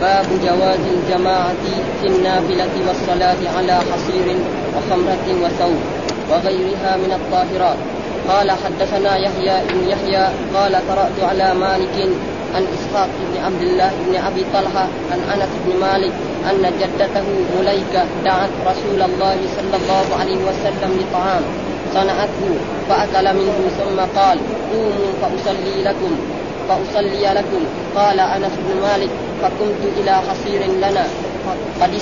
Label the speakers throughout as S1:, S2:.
S1: باب جواز الجماعة في النافلة والصلاة على حصير وخمرة وثوب وغيرها من الطاهرات. قال حدثنا يحيى بن يحيى قال قرأت على مالك عن إسحاق بن عبد الله بن أبي طلحة عن أنس بن مالك أن جدته مليكة دعت رسول الله صلى الله عليه وسلم لطعام صنعته فأكل منه ثم قال قوموا فأصلي لكم فأصلي لكم. قال أنس بن مالك فقمت إلى حصير لنا. قد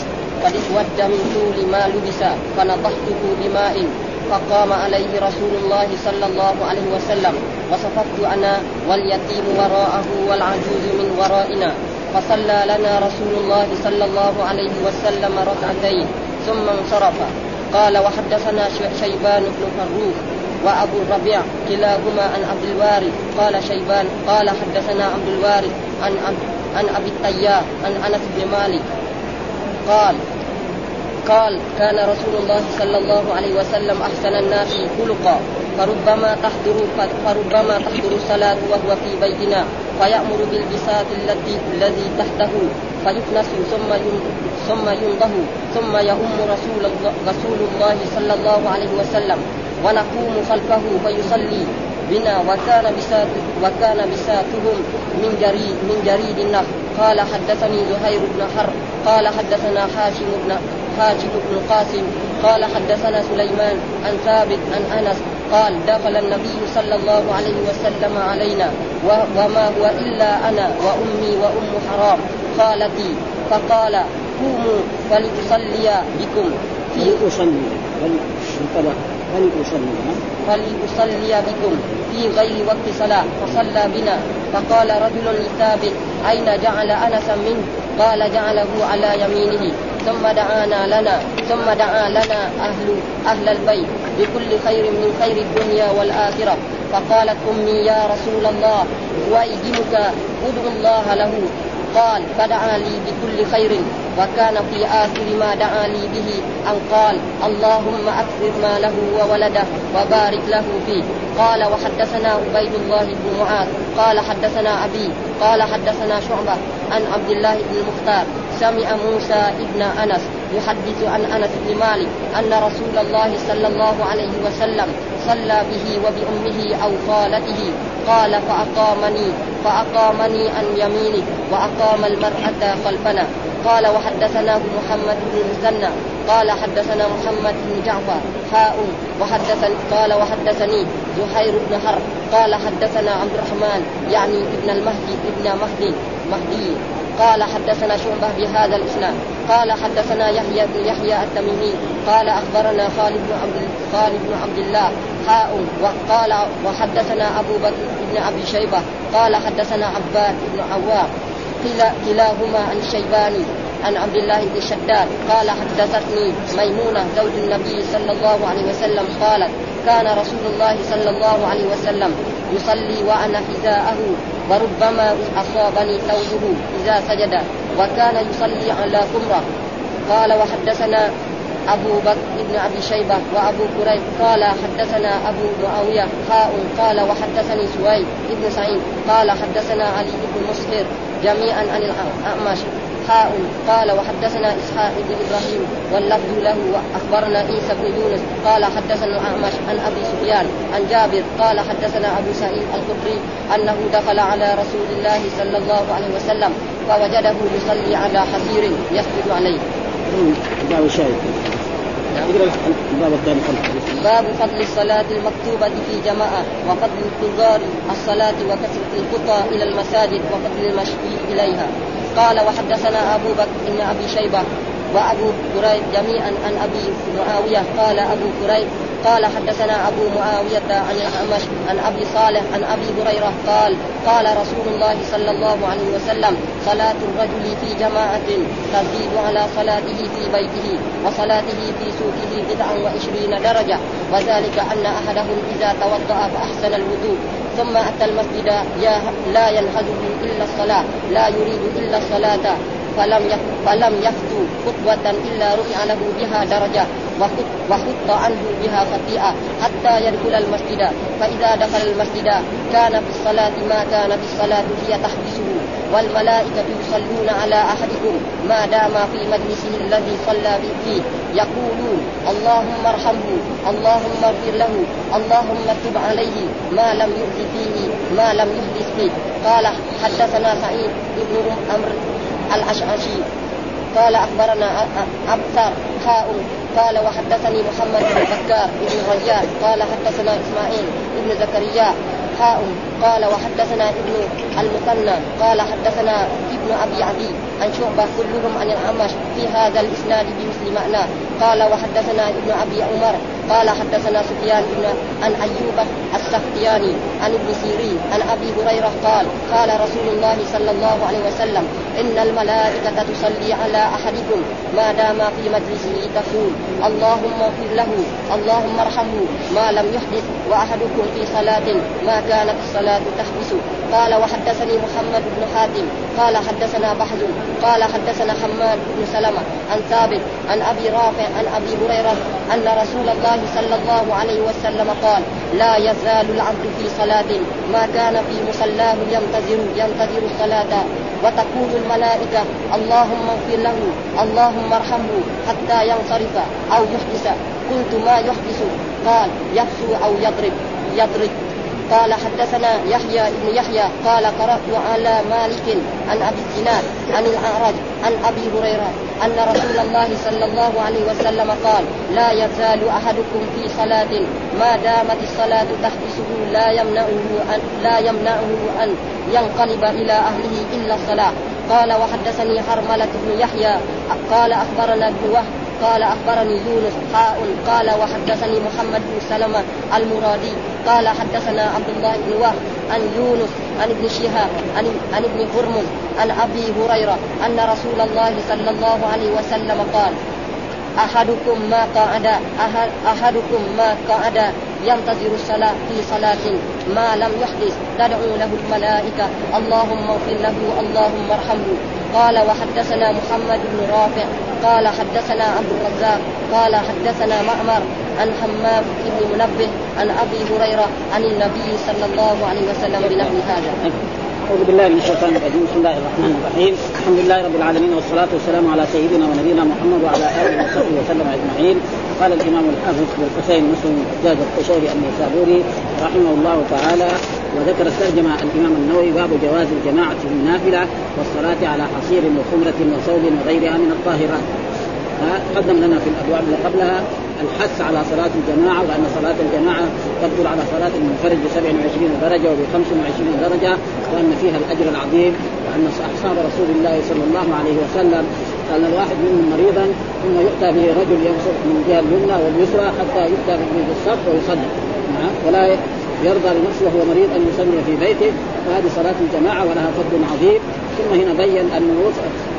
S1: قد اسود من طول ما لبس فنضحته بماء فقام عليه رسول الله صلى الله عليه وسلم. وصففت أنا واليتيم وراءه والعجوز من ورائنا. فصلى لنا رسول الله صلى الله عليه وسلم ركعتين ثم انصرف. قال وحدثنا شيبان بن فروخ وأبو الربيع كلاهما عن عبد الوارث. قال شيبان قال حدثنا عبد الوارث عن عن أبي الطيار عن أنس بن مالك. قال قال كان رسول الله صلى الله عليه وسلم أحسن الناس خلقا فربما تحضر فربما تحضر الصلاة وهو في بيتنا فيأمر بالبساط التي الذي تحته فيكنس ثم ثم ينضه ثم يؤم رسول الله, رسول الله صلى الله عليه وسلم ونقوم خلفه فيصلي. بنا وكان بساط وكان بساطهم من جريد من جريد النخل. قال حدثني زهير بن حرب. قال حدثنا هاشم بن هاشم بن قاسم. قال حدثنا سليمان عن ثابت عن أنس. قال دخل النبي صلى الله عليه وسلم علينا وما هو إلا أنا وأمي وأم حرام. خالتي فقال قوموا فلتصلي بكم.
S2: في أصلي فلأصلي
S1: فلأصلي بكم في غير وقت صلاة. فصلى بنا. فقال رجل لثابت أين جعل أنسا منه؟ قال جعله على يمينه. ثم دعانا لنا. ثم دعا لنا أهل أهل البيت بكل خير من خير الدنيا والآخرة. فقالت أمي يا رسول الله وأيدمك ادعو الله له. قال فدعا لي بكل خير وكان في آخر ما دعا لي به أن قال اللهم أكثر ماله وولده وبارك له فيه. قال وحدثنا عبيد الله بن معاذ. قال حدثنا أبي. قال حدثنا شعبة عن عبد الله بن المختار سمع موسى ابن أنس يحدث عن أنس بن مالك أن رسول الله صلى الله عليه وسلم صلى به وبأمه أو خالته قال فأقامني فأقامني عن يمينه وأقام المرأة خلفنا. قال وحدثناه محمد بن المثنى قال حدثنا محمد بن جعفر حاء وحدثني قال وحدثني زهير بن حرب. قال حدثنا عبد الرحمن يعني ابن المهدي ابن مهدي مهدي. قال حدثنا شعبة بهذا الإسناد. قال حدثنا يحيى بن يحيى التميمي. قال أخبرنا خالد بن عبد خالد بن عبد الله حاء وقال وحدثنا أبو بكر بن أبي شيبة. قال حدثنا عباد بن عوام. كلاهما عن الشيباني عن عبد الله بن شداد. قال حدثتني ميمونة زوج النبي صلى الله عليه وسلم قالت كان رسول الله صلى الله عليه وسلم يصلي وأنا حذاءه وربما أصابني ثوبه إذا سجد وكان يصلي على كمرة. قال وحدثنا أبو بكر بن أبي شيبة وأبو كريب قال حدثنا أبو معاوية حاء قال وحدثني سويد بن سعيد. قال حدثنا علي بن مسهر جميعا عن الأعمش. حاء قال وحدثنا إسحاق بن إبراهيم واللفظ له وأخبرنا عيسى بن يونس قال حدثنا الأعمش عن أبي سفيان عن جابر قال حدثنا أبو سعيد الخدري أنه دخل على رسول الله صلى الله عليه وسلم فوجده يصلي على حصير يسجد عليه.
S2: باب شاهد. الباب الثاني
S1: باب فضل الصلاة المكتوبة في جماعة وفضل انتظار الصلاة وكثرة الخطى إلى المساجد وفضل المشي إليها. قال وحدثنا أبو بكر بن أبي شيبة وأبو كريب جميعا عن أبي معاوية قال أبو كريب قال حدثنا أبو معاوية عن الأعمش عن أبي صالح عن أبي هريرة قال قال رسول الله صلى الله عليه وسلم صلاة الرجل في جماعة تزيد على صلاته في بيته وصلاته في سوقه بدعا وعشرين درجة وذلك أن أحدهم إذا توضأ فأحسن الوضوء. ثم أتى المسجد لا ينهزه إلا الصلاة لا يريد إلا الصلاة فلم فلم يخطو خطوة إلا رفع له بها درجة. وحط عنه بها خطيئة حتى يدخل المسجد. فإذا دخل المسجد كان في الصلاة ما كان في الصلاة هي تحبسه. والملائكة يصلون على أحدكم ما دام في مجلسه الذي صلى فيه. يقولون اللهم ارحمه اللهم اغفر له اللهم تب عليه ما لم يؤذ فيه ما لم يحدث فيه. قال حدثنا سعيد بن عمرو الأشعشي قال أخبرنا أبصر حاء قال وحدثني محمد بن بكار بن ريان قال حدثنا إسماعيل بن زكريا حاء قال وحدثنا ابن المثنى قال حدثنا ابن أبي عدي عن شعبة كلهم عن الأعمش في هذا الإسناد بمثل معناه. قال وحدثنا ابن أبي عمر قال حدثنا سفيان بن عن أيوب السختياني عن ابن سيرين عن أبي هريرة قال قال رسول الله صلى الله عليه وسلم إن الملائكة تصلي على أحدكم ما دام في مجلسه تقول اللهم اغفر له اللهم ارحمه ما لم يحدث وأحدكم في صلاة ما كانت الصلاة تحبس قال وحدثني محمد بن حاتم. قال حدثنا بحث قال حدثنا حماد بن سلمة عن ثابت عن أبي رافع عن أبي هريرة أن رسول الله صلى الله عليه وسلم قال لا يزال العبد في صلاة. ما كان في مصلاه ينتظر ينتظر الصلاة. وتقول الملائكة اللهم اغفر له. اللهم ارحمه حتى ينصرف أو يحدث قلت ما يحدث قال يفسو أو يضرب. يضرب. قال حدثنا يحيى بن يحيى قال قرأت على مالك عن أبي الزناد عن الأعرج عن أبي هريرة أن رسول الله صلى الله عليه وسلم قال لا يزال أحدكم في صلاة ما دامت الصلاة تحبسه لا يمنعه أن لا يمنعه أن ينقلب إلى أهله إلا الصلاة. قال وحدثني حرملة بن يحيى قال أخبرنا ابن وهب قال أخبرني يونس حاء قال وحدثني محمد بن سلمة المرادي قال حدثنا عبد الله بن وهب عن يونس عن ابن شهاب عن, عن ابن هرمز عن أبي هريرة أن رسول الله صلى الله عليه وسلم قال أحدكم ما قعد أحدكم ما قعد ينتظر الصلاة في صلاة ما لم يحدث. تدعو له الملائكة. اللهم اغفر له اللهم ارحمه. قال وحدثنا محمد بن رافع قال حدثنا عبد الرزاق قال حدثنا معمر عن حمام بن منبه عن أبي هريرة عن النبي صلى الله عليه وسلم بنحو هذا.
S2: أعوذ بالله من الشيطان الرجيم. بسم الله الرحمن الرحيم. الحمد لله رب العالمين والصلاة والسلام على سيدنا ونبينا محمد وعلى آله وصحبه وسلم أجمعين. قال الإمام الحافظ بن الحسين مسلم الحجاج القشيري النيسابوري رحمه الله تعالى وذكر الترجمة الإمام النووي باب جواز الجماعة في النافلة والصلاة على حصير وخمرة وثوب وغيرها من الطاهرات. قدم لنا في الأبواب اللي قبلها الحث على صلاة الجماعة وأن صلاة الجماعة تبطل على صلاة المنفرد ب 27 درجة وب 25 درجة وأن فيها الأجر العظيم وأن أصحاب رسول الله صلى الله عليه وسلم كان الواحد منهم مريضا ثم يؤتى به رجل يبصر من الجهة اليمنى واليسرى حتى يؤتى به بالصف ويصلي. نعم. ولا يرضى لنفسه وهو مريض أن يصلي في بيته. وهذه صلاة الجماعة ولها فضل عظيم. ثم هنا بين انه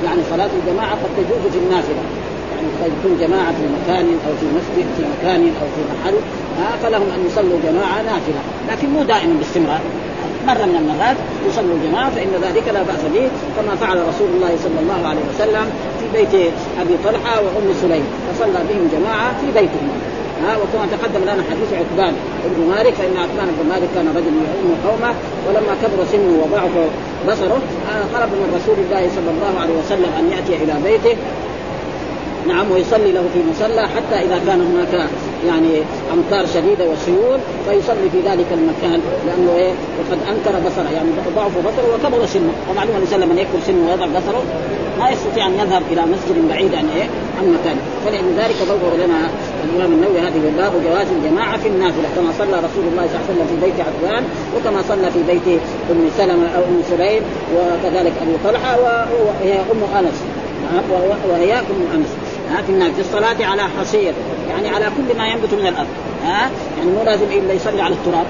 S2: يعني صلاة الجماعة قد تجوز في النافله يعني قد يكون جماعة في مكان أو في مسجد في مكان أو في محل. فلهم أن يصلوا جماعة نافلة. لكن مو دائما باستمرار. مرة من المرات يصلوا الجماعة فإن ذلك لا بأس به كما فعل رسول الله صلى الله عليه وسلم في بيت أبي طلحة وأم سليم فصلى بهم جماعة في بيتهم. ها وكما تقدم لنا حديث عتبان بن مالك فإن عتبان بن مالك كان رجل يؤم قومه ولما كبر سنه وضعف بصره طلب من رسول الله صلى الله عليه وسلم أن يأتي إلى بيته نعم ويصلي له في مصلى حتى إذا كان هناك يعني أمطار شديدة وسيول فيصلي في ذلك المكان لأنه إيه وقد أنكر بصره يعني ضعف بصره وكبر سنه. ومعلوم الانسان لما يكبر سنه ويضع بصره ما يستطيع أن يذهب إلى مسجد بعيد عن إيه عن مكانه فلذلك ضوء لنا الإمام النووي هذه باب جواز الجماعة في النافلة كما صلى رسول الله صلى الله عليه وسلم في بيت عثمان وكما صلى في بيت أم سلمة أو أم سليم وكذلك أبو طلحة وهي أم أنس. نعم، وهي أم أنس. في النافله في الصلاة على حصير يعني على كل ما ينبت من الأرض. ها يعني مو لازم إلا يصلي على التراب.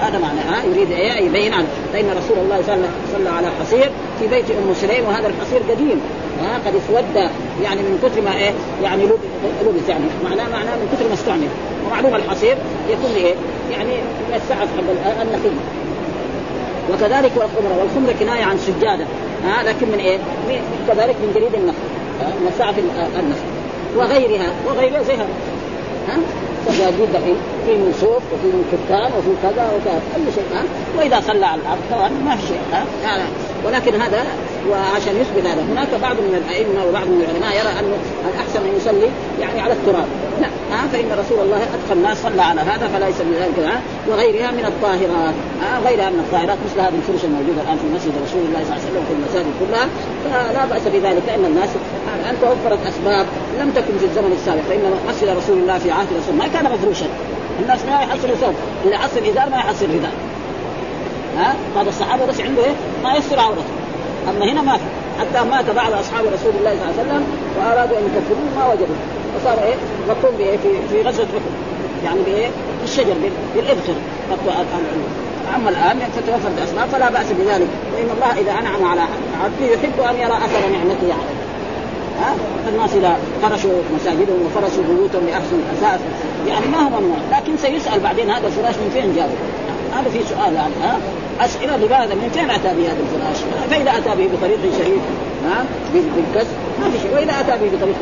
S2: هذا معنى. ها يريد إيه؟ يبين عنه فإن رسول الله صلى صلى على حصير في بيت أم سليم وهذا الحصير قديم. ها قد اسود يعني من كثر ما إيه؟ يعني لبس يعني. معناه معناه من كثر ما استعمل. ومعلوم الحصير يكون إيه؟ يعني من السعف حق النخيل. وكذلك والخمره والخمره كناية عن سجادة. ها لكن من إيه؟ كذلك من جريد النخل. سعف النخل وغيرها وغيرها زي هذا ها؟ سجاجيد دحين. في من صوف وفي من كتان وفي كذا وكذا. أي شيء ها؟ وإذا صلى على الأرض طبعا ما في شيء ها؟ يعني ولكن هذا وعشان يثبت هذا. هناك بعض من الأئمة وبعض من العلماء يرى أنه الأحسن أن يصلي يعني على التراب. لا ها فإن رسول الله أدخل الناس صلى على هذا فليس من ذلك. وغيرها من الطاهرات. ها غيرها من الطاهرات مثل هذه الفرش الموجودة الآن في مسجد رسول الله صلى الله عليه وسلم وفي المساجد كلها. فلا بأس بذلك لأن الناس ان توفرت أسباب لم تكن في الزمن السابق. فإن مسجد رسول الله في عهد رسول ما كان مفروشا. الناس ما يحصلوا ثوب اللي حصل ازار ما يحصل رداء ها؟ بعض الصحابة بس عنده إيه؟ ما يستر عورته. أما هنا ما في. حتى مات بعض أصحاب رسول الله صلى الله عليه وسلم وأرادوا أن يكفروه ما وجدوا. فصار إيه؟ مقوم بإيه؟ في في غزوة بكر يعني بإيه؟ بالشجر بالإبخر. أما الآن فتوفرت اسباب فلا بأس بذلك. فان الله إذا أنعم على عبده يحب أن يرى أثر نعمته عليه. ها؟ الناس إذا فرشوا مساجدهم وفرشوا بيوتهم باحسن أساس يعني ما هو ممنوع لكن سيسأل بعدين هذا الفراش من فين جابه؟ هذا في سؤال يعني ها؟ أسئلة لماذا؟ من فين أتى بهذا الفراش؟ فإذا أتى به بطريق شريف ها؟ بالكسب ما في شيء. وإذا أتى به بطريق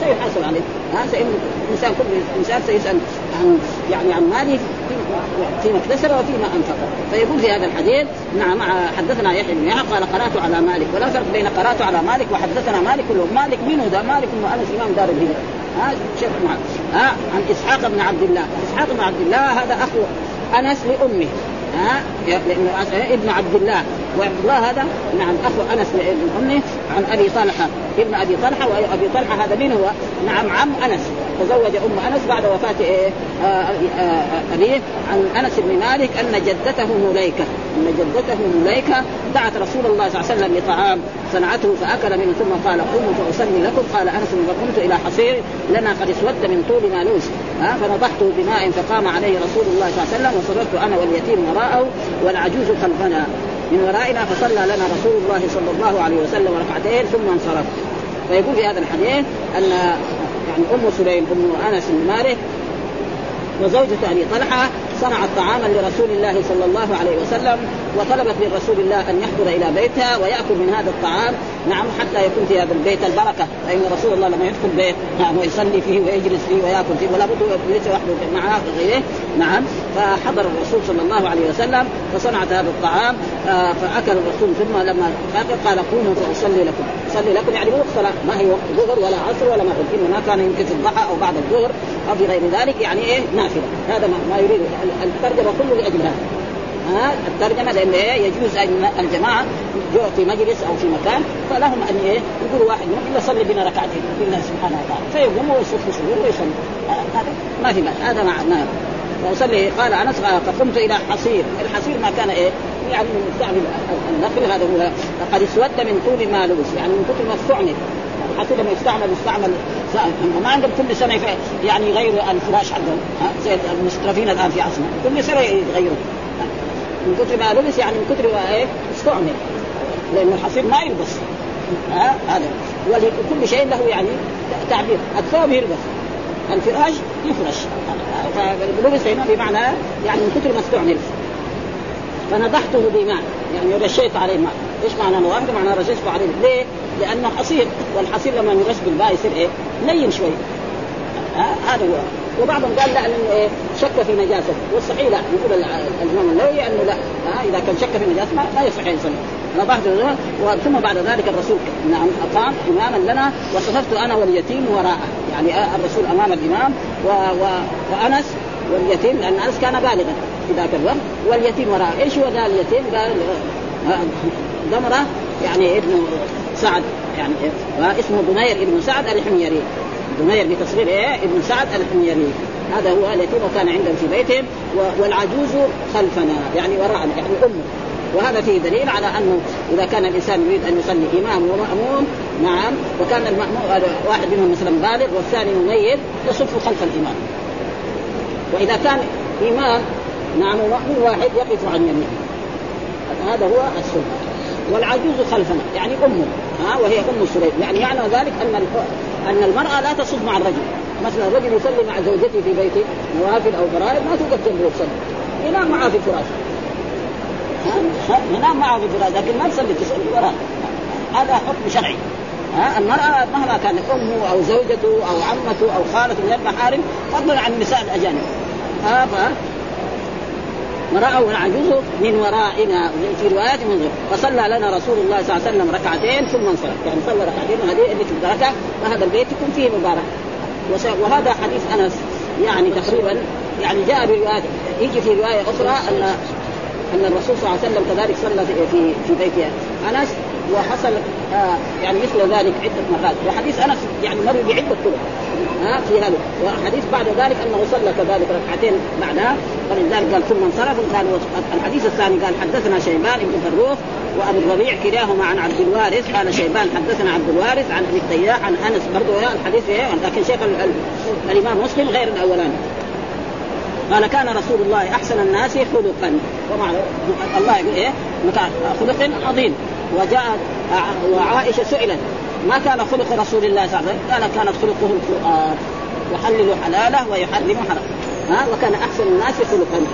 S2: سيحاسب عليه ها؟ سيئن الانسان كل إنسان سيسأل عن يعني عن ماله فيما اكتسب وفيما انفق فيقول في هذا الحديث نعم حدثنا يحيى بن يحيى قال قرأت على مالك. ولا فرق بين قرأت على مالك وحدثنا مالك كله مالك منه ده مالك بن أنس إمام دار الهجرة. ها؟ شيخ ها؟ عن إسحاق بن عبد الله. إسحاق بن عبد الله هذا أخو أنس لامه ها؟ لأنه ابن عبد الله. وعبد الله هذا؟ نعم أخو أنس من امه عن أبي طلحة. ابن أبي طلحة وابي طلحة هذا من هو؟ نعم عم أنس. تزوج أم أنس بعد وفاة إيه؟ آه، آه، آه، أبيه عن أنس بن مالك أن جدته مليكة. إن جدته مليكه دعت رسول الله صلى الله عليه وسلم لطعام صنعته فأكل منه ثم قال قوموا فاصلي لكم. قال أنس فقمت إلى حصير لنا قد اسود من طول ما لوس ها فنضحته بماء فقام عليه رسول الله صلى الله عليه وسلم وصرفت أنا واليتيم وراءه والعجوز خلفنا. من ورائنا فصلى لنا رسول الله صلى الله عليه وسلم ركعتين ثم انصرف. فيقول في هذا الحديث أن يعني أم سليم أم أنس بن مالك وزوجة أبي طلحة صنعت طعاما لرسول الله صلى الله عليه وسلم وطلبت من رسول الله أن يحضر إلى بيتها ويأكل من هذا الطعام نعم حتى يكون في هذا البيت البركة فان رسول الله لما يدخل بيت نعم ويصلي فيه ويجلس فيه ويأكل فيه ولا بد ليس وحده معه غيره نعم فحضر الرسول صلى الله عليه وسلم فصنعت هذا الطعام آه فأكل الرسول ثم لما قال قوموا فأصلي لكم صلي لكم يعني مو صلاه ما هي وقت ظهر ولا عصر ولا مغرب إنما كان يمكن في الضحى أو بعد الظهر أو في غير ذلك يعني إيه نافلة هذا ما يريد الترجمة كله لأجل هذا. الترجمة لأن إيه يجوز أن الجماعة في مجلس أو في مكان فلهم أن إيه يقولوا واحد منهم إلا صلي بنا ركعتين لله سبحانه وتعالى. فيقوموا ويصفوا شهور ويصلوا هذا ما في بأس هذا ما وصلي قال أنس فقمت إلى حصير، الحصير ما كان إيه؟ يعني من مستعمل النخل هذا هو. قد اسود من طول ما لبس يعني من كثر ما استعمل. الحصير لما يستعمل يستعمل. ما عندهم كل سنة يعني يغيروا الفراش حقهم. زي المسترفين الآن في عصرنا. كل سنة يغيروا من كثر ما لبس يعني من كثر ما إيه استعمل. لأنه الحصير ما يلبس. ها؟ هذا. ولكل شيء له يعني تعبير. الثوب يلبس الفراش يفرش. فلبس هنا بمعنى يعني من كثر ما استعمل. فنضحته بماء. يعني رشيت عليه ماء. إيش معنى نضحته؟ معنى رشيته عليه. ليه؟ لأنه حصير. والحصير لما يرش بالماء يصير إيه؟ لين شوي. هذا هو. وبعضهم قال لا انه إيه شك في نجاسه والصحيح لا يقول الإمام النووي أنه لا. ها إذا كان شك في نجاسه ما, يصح يصلي. ثم بعد ذلك الرسول. نعم أقام إماما لنا وصففت أنا واليتيم وراءه. يعني الرسول أمام الإمام و... و... وأنس واليتيم لأن أنس كان بالغا في ذاك الوقت. واليتيم وراءه. إيش هو ذا اليتيم؟ قال دمرة يعني ابن سعد يعني اسمه بنير ابن سعد الحميري. بنير بتصغير إيه؟ ابن سعد الحميري. هذا هو اليتيم وكان عندهم في بيتهم والعجوز خلفنا يعني وراءنا يعني أمه. وهذا فيه دليل على أنه إذا كان الإنسان يريد أن يصلي إمام ومأموم نعم وكان المأموم واحد منهم مثلا بالغ والثاني مميز يصف خلف الإمام. وإذا كان إمام نعم ومأموم واحد يقف عن يمينه. هذا هو السنة. والعجوز خلفنا يعني أمه ها وهي أم سليم. يعني معنى ذلك أن أن المرأة لا تصب مع الرجل. مثلا الرجل يصلي مع زوجته في بيته نوافل أو فرائض ما توقف جنبه تصلي ينام معها في الفراش. ينام معها في الفراش لكن ما تصلي تصلي وراه هذا حكم شرعي. ها؟ المرأة مهما كانت أمه أو زوجته أو عمته أو خالته من المحارم فضلا عن النساء الأجانب. ها؟ ورأوا العجوز من ورائنا. في روايات من غير فصلى لنا رسول الله صلى الله عليه وسلم ركعتين ثم انصرف. يعني صلى ركعتين وهذه اللي تبارك فهذا البيت يكون فيه مبارك. وهذا حديث أنس. يعني تقريبا يعني جاء بروايات يجي في رواية أخرى ان أن الرسول صلى الله عليه وسلم كذلك صلى في في بيت أنس. وحصل آه يعني مثل ذلك عدة مرات. وحديث أنس يعني مر بعدة طرق. ها في هذا. وحديث بعد ذلك أنه صلى كذلك ركعتين بعدها فلذلك قال ثم انصرف قال الحديث الثاني قال حدثنا شيبان بن فروخ وأبو الربيع كلاهما عن عبد الوارث قال شيبان حدثنا عبد الوارث عن أبي التياح عن أنس برضه الحديث لكن شيخ الإمام مسلم غير الأولاني. قال كان رسول الله أحسن الناس خلقا. ومع الله يقول إيه؟ خلق عظيم. وجاءت وعائشة سئلت ما كان خلق رسول الله صلى الله عليه وسلم قال كانت خلقه القرآن يحلل حلاله ويحرم حرام ها؟ وكان أحسن الناس خلقا.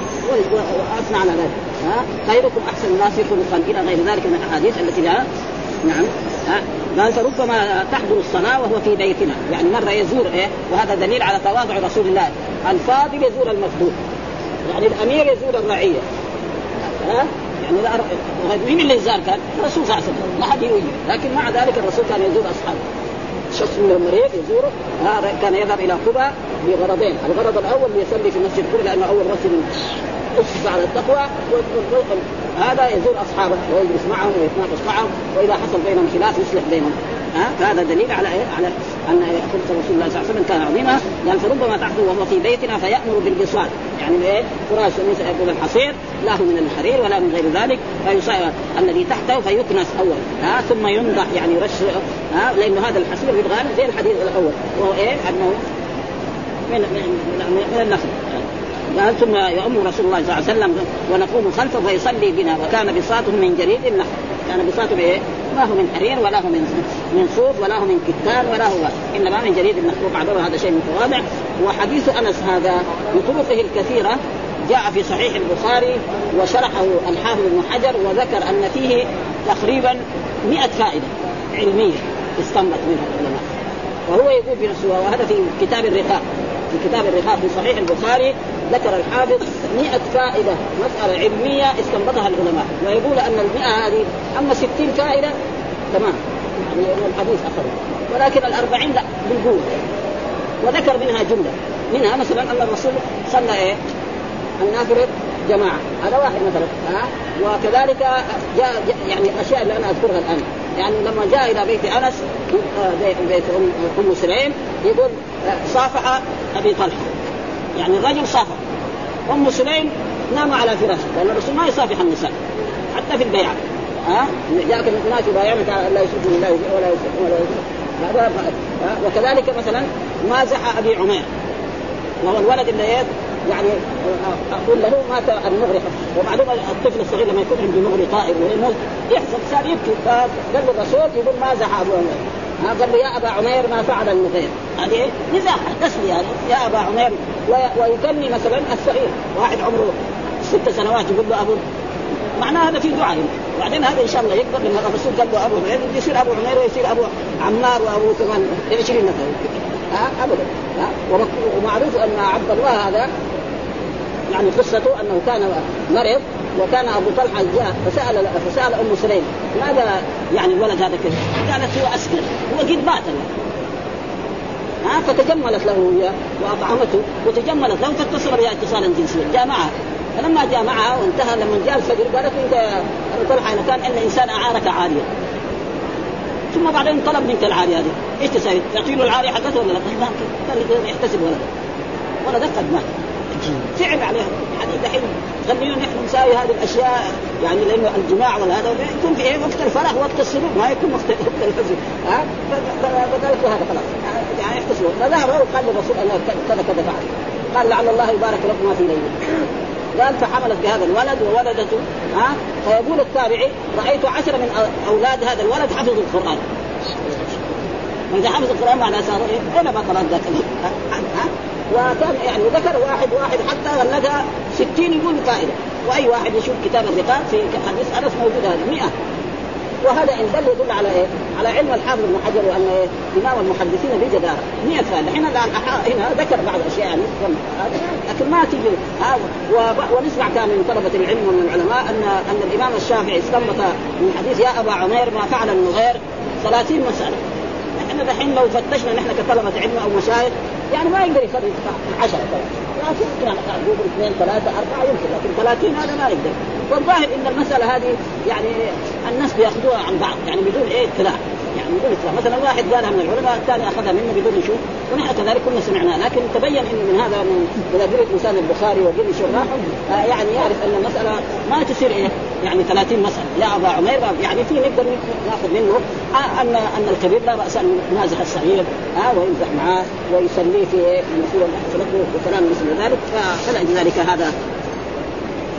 S2: واثنى على ذلك. ها؟ خيركم أحسن الناس خلقا. إلى غير ذلك من الأحاديث التي لها نعم. ها؟ قال فربما تحضر الصلاه وهو في بيتنا. يعني مرة يزور إيه؟ وهذا دليل على تواضع رسول الله. الفاضل يزور المفضول يعني الأمير يزور الرعية. ها؟ يعني لا مين اللي زار كان؟ الرسول صلى الله عليه وسلم. ما حد يجي لكن مع ذلك الرسول كان يزور أصحابه. شخص من المريض يزوره. كان يذهب إلى قبى بغرضين، الغرض الأول ليصلي في مسجد قبى لأنه أول مسجد أسس على التقوى. هذا يزور أصحابه ويجلس معهم ويتناقش معهم وإذا حصل بينهم خلاف يصلح بينهم. ها؟ فهذا دليل على إيه؟ على أن خلق رسول الله صلى الله عليه وسلم كان عظيما لأن فربما تحضر وهو في بيتنا فيأمر بالبساط يعني إيه؟ فراش يقول الحصير لا هو من الحرير ولا من غير ذلك فيصير الذي تحته فيكنس أول ها؟ ثم ينضح يعني يرش ها؟ لأنه هذا الحصير يبغى زي الحديث الأول وهو إيه؟ انه من من, من النخل. قال ثم يؤم رسول الله صلى الله عليه وسلم ونقوم خلفه فيصلي بنا وكان بساطه من جريد النخل. كان بساطه بايه؟ ما هو من حرير ولا هو من من صوف ولا هو من كتان ولا هو إنما من جريد المخلوق عبر هذا شيء متواضع. وحديث أنس هذا بطرقه الكثيرة جاء في صحيح البخاري وشرحه الحافظ ابن حجر وذكر أن فيه تقريبا 100 فائدة علمية استنبط منها العلماء. وهو يقول في نفسه وهذا في كتاب الرقاق في كتاب الرقاق في صحيح البخاري ذكر الحافظ 100 فائدة مسألة علمية استنبطها العلماء. ويقول أن المئة هذه أما 60 فائدة تمام. يعني الحديث أخذ. ولكن الأربعين لا بالقوة. وذكر منها جملة. منها مثلا ان الرسول صلى إيه؟ النافلة جماعة. هذا واحد مثلا. ها؟ وكذلك جاء يعني الاشياء اللي أنا أذكرها الآن. يعني لما جاء إلى بيت أنس آه، بيت أم سليم يقول آه، صافح أبي طلحة. يعني الرجل صافح أم سليم نام على فراشه لأن الرسول ما يصافح النساء حتى في البيعة. ها؟ جاءك الناس يبايعنك لا يشركوا بالله ولا يشركوا ولا يشركوا وكذلك مثلا مازح أبي عمير. وهو الولد اللي يعني أقول له مات المغري ومعلومه الطفل الصغير لما يكون عنده مغري طائر يحصل صار يبكي. فقال الرسول يقول مازح أبو عمير. قال له يا أبا عمير ما فعل النغير هذه مزاح تسليه يعني. يا أبا عمير ويكني مثلا الصغير واحد عمره ست سنوات يقول له أبو معناه هذا في دعاء. بعدين هذا إن شاء الله يكبر لما الرسول قال له أبو عمير يصير أبو عمير ويصير أبو عمار وأبو كمان 20 مثلا ها؟ أبدا. ومعروف أن عبد الله هذا يعني قصته أنه كان مرض وكان أبو طلحة جاء فسال فسأل أم سليم ماذا يعني الولد هذا كذا؟ قالت هو اسكن هو قد مات ها فتجملت له هي وأطعمته وتجملت له فاتصل بها اتصالا جنسيا. جاء معها فلما جاء معها وانتهى لما جاء الفجر قالت أنت أبو طلحة إن كان إن إنسان أعارك عارية. ثم بعدين طلب منك العارية هذه. إيش تسوي؟ تعطي له العارية حقته ولا لا؟ قال يحتسب ولده. ولدك قد مات. فعل عليها يعني دحين خلينا نحن نساوي هذه الأشياء يعني لأنه الجماع ولا هذا يكون في إيه وقت الفرح وقت السرور ما يكون وقت وقت الحزن ها؟ فذلك هذا خلاص. يعني يحتسبوا فذهب وقال للرسول الله كذا كذا فعل. قال لعل الله يبارك لكما في ليله قال فحملت بهذا الولد وولدته ها؟ فيقول التابعي رأيت عشرة من أولاد هذا الولد حفظوا القرآن. فاذا حفظ القرآن معناه صار؟ اين ما قرأت ذاك وكان يعني ذكر واحد واحد حتى غلقها 60 يقول فائده وأي واحد يشوف كتاب الرقاق في حديث أنس موجود هذه 100 وهذا إن دل يدل على إيه؟ على علم الحافظ ابن حجر وأن إيه؟ إمام المحدثين بجداره 100 فعل الحين الآن هنا ذكر بعض الأشياء يعني لكن ما تجي. ونسمع كان من طلبة العلم ومن العلماء ان أن الإمام الشافعي استنبط من حديث يا أبا عمير ما فعل النغير 30 مسألة. إحنا دحين لو فتشنا نحن كطلبة علم أو مشايخ يعني ما يقدر يخرج 10 لكن يمكن أقول اثنين ثلاثة أربعة يمكن لكن 30 هذا ما يقدر. والظاهر إن المسألة هذه يعني الناس بيأخذوها عن بعض يعني بدون إيه اطلاع. يعني بدون اطلاع. مثلا واحد قالها من العلماء الثاني أخذها منه بدون يشوف. ونحن كذلك كنا سمعناها لكن تبين إن من هذا من إذا قرأت لسان البخاري وقرأ شراحه آه يعني يعرف أن المسألة ما تصير إيه؟ يعني 30 مسألة. يا أبا عمير يعني في نقدر ناخذ منه آه ان أن الكبير لا بأس أن ينازح الصغير آه ويمزح معاه ويصلي في المسؤول له وكلام مثل ذلك فلذلك هذا.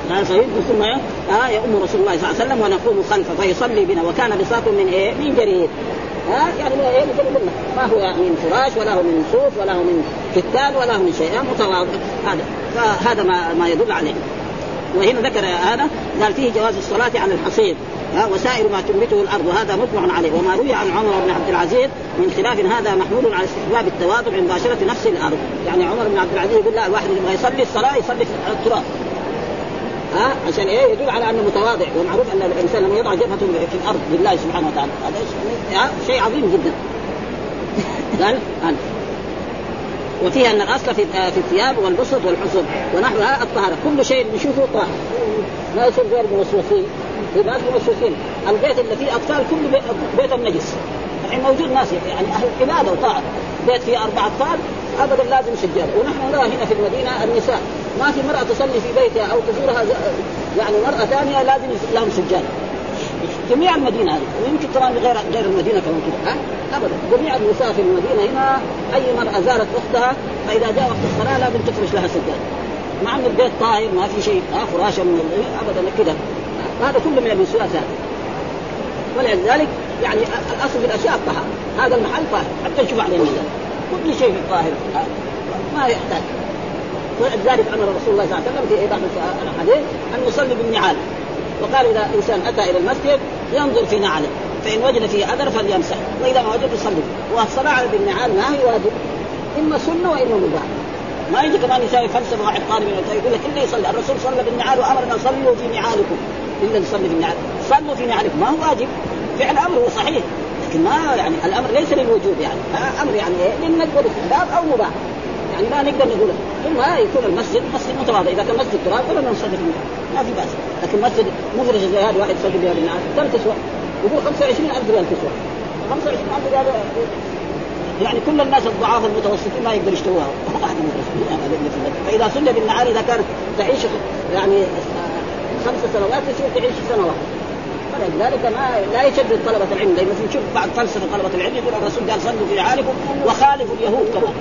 S2: قال فيدخل ثم آه يؤم رسول الله صلى الله عليه وسلم ونقوم خلفه فيصلي بنا وكان بساط من إيه؟ من جريد ها؟ يعني؟ من ما هو من فراش ولا هو من صوف ولا هو من كتان ولا هو من شيء. متواضع. هذا. فهذا ما ما يدل عليه. وهنا ذكر هذا قال فيه جواز الصلاة على الحصير وسائر ما تنبته الأرض. وهذا مجمع عليه. وما روي عن عمر بن عبد العزيز من خلاف هذا محمول على استحباب التواضع مباشرة نفس الأرض، يعني عمر بن عبد العزيز يقول لا الواحد يبغى يصلي الصلاة يصلي على التراب. ها؟ عشان إيه؟ يدل على أنه متواضع ومعروف أن الإنسان لما يضع جبهته في الأرض لله سبحانه وتعالى. هذا شيء عظيم جدا. قال وفيها أن الأصل في في الثياب والبسط والحصن ونحوها الطهارة. كل شيء نشوفه طاهر. ما يصير غير موسوسين. ناس موسوسين البيت اللي فيه أطفال كله بيت, النجس. الحين موجود ناس يعني أهل عبادة وطاعه بيت فيه أربع أطفال ابدا لازم سجاد ونحن نرى هنا في المدينة النساء. ما في مرأة تصلي في بيتها أو تزورها يعني مرأة ثانية لازم لهم سجاد. جميع المدينة هذه. ويمكن كمان غير غير المدينة كمان كذا ها؟ أبدا. جميع النساء في المدينة هنا أي مرأة زارت أختها فإذا جاء وقت الصلاة لازم تفرش لها سجاد. مع أن البيت طاهر ما في شيء ها فراشة من أبدا كذا هذا كله من الوسواس هذا ولذلك يعني الاصل في الأشياء الطهر هذا المحل طاهر. حتى نشوف عليه كل شيء في الطاهر ما يحتاج. ولذلك أمر رسول الله صلى الله عليه وسلم في بعض الاحاديث أن يصلي بالنعال. وقال إذا إنسان أتى إلى المسجد ينظر في نعله فإن وجد فيه أثر فليمسح وإذا ما وجد يصلي. والصلاه بالنعال ما هي واجب؟ إما سنة وإما مباح. ما يجي كمان يساوي فلسفة واحد طالب يقول لك إلا يصلي. الرسول صلى بالنعال وامرنا صلوا في نعالكم. إلا نصلي بالنعال. صلوا في نعالكم. ما هو واجب؟ فعل أمر هو صحيح. لكن ما يعني الأمر ليس للوجوب يعني. أمر يعني إيه للندب أو مباح. يعني ما نقدر نقول ثم يكون المسجد مسجد متواضع. إذا كان مسجد تراب ولا نصلي فيه ما في بأس. لكن مسجد مفرش زي هذا واحد يصلي بها بالنهار كم تسوى؟ يقول 25000 ريال تسوى. 25000 ريال يعني كل الناس الضعاف المتوسطين ما يقدر يشتروها. فإذا صلي بالنهار إذا كانت تعيش يعني خمس سنوات تصير تعيش سنه واحدة فلذلك ما لا يشدد طلبة العلم. لأنه نشوف بعض فلسفة طلبة العلم يقول الرسول قال صلوا في رعالكم وخالفوا اليهود كمان.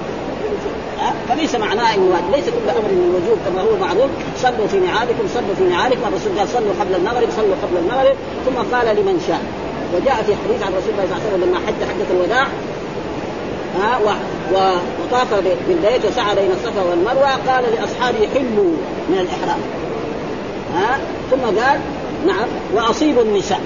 S2: فليس معناه انه ليس كل أمر من الوجوب كما هو معروف. صلوا في نعالكم صلوا في نعالكم. الرسول قال صلوا قبل المغرب صلوا قبل المغرب. ثم قال لمن شاء. وجاء في حديث عن رسول الله صلى الله عليه وسلم لما حج حجة الوداع. ها وطاف بالبيت وسعى بين الصفا والمروة. قال لأصحابه حلوا من الإحرام. ها ثم قال نعم وأصيبوا النساء.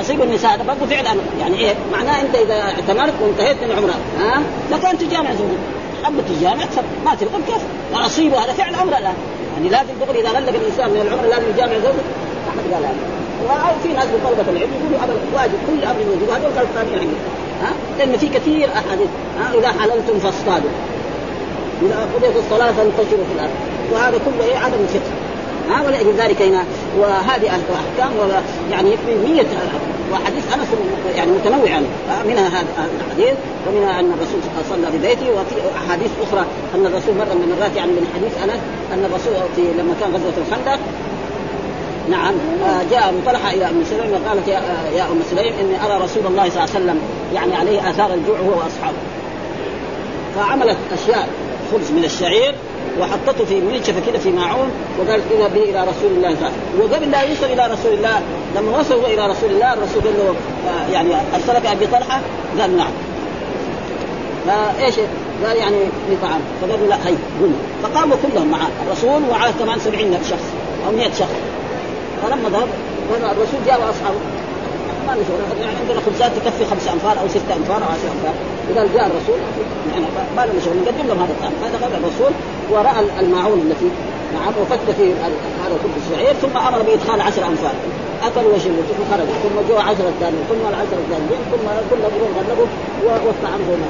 S2: اصيب النساء. هذا برضه فعل أمر. يعني إيه؟ معناه أنت إذا اعتمرت وانتهيت من العمرة. ها لك ان تجامع زوجك. أما تجامع ما تبغى كيف؟ واصيب هذا فعل أمر الآن. يعني لازم دغري إذا غلق الإنسان من العمره لازم يجامع زوجه احد قال هذا. وفي ناس من طلبه العلم يقولوا هذا واجب كل أمر وجوب هذول قالوا الثانيين عندي ها؟ لأن في كثير أحاديث. ها؟ إذا حللتم فاصطادوا. إذا قضيت الصلاة فانتشروا في الأرض. وهذا كله إيه؟ عدم الفقه ها ولاجل ذلك هنا. وهذه أحكام يعني يكفي 100 وحديث أنس يعني متنوعا. منها هذا الحديث ومنها أن الرسول صلى في بيته وفي أحاديث أخرى أن الرسول مرة من المرات يعني من حديث أنس أن الرسول في لما كان غزوة الخندق نعم جاء طلحة إلى أم سليم وقالت يا, يا أم سليم إني أرى رسول الله صلى الله عليه وسلم يعني عليه آثار الجوع هو واصحابه فعملت أشياء خبز من الشعير وحطته في منشفه كده في ماعون وقال اذا به إلى رسول الله صلى وقبل لا يوصل إلى رسول الله لما وصلوا إلى رسول الله الرسول قال له آه يعني أرسلك أبي طلحة؟ قال نعم. فإيش؟ قال يعني في طعام. فقالوا لا هي قل فقاموا كلهم معه الرسول ومعه كمان 70 شخص أو 100 شخص. فلما ذهب الرسول جاء وأصحابه. ما شغل يعني عندنا خبزات تكفي خمس أنفار أو ست أنفار أو عشر أنفار. اذا جاء الرسول يعني ما له شغل نقدم لهم هذا الطعام. غدا الرسول وراى الماعون التي نعم وفك في هذا الخبز الشعير ثم أمر بإدخال عشر انفار اكلوا وشربوا ثم خرجوا ثم جوا عشرة ثانيين ثم العشرة الثانيين ثم كل يوم غلبوا ما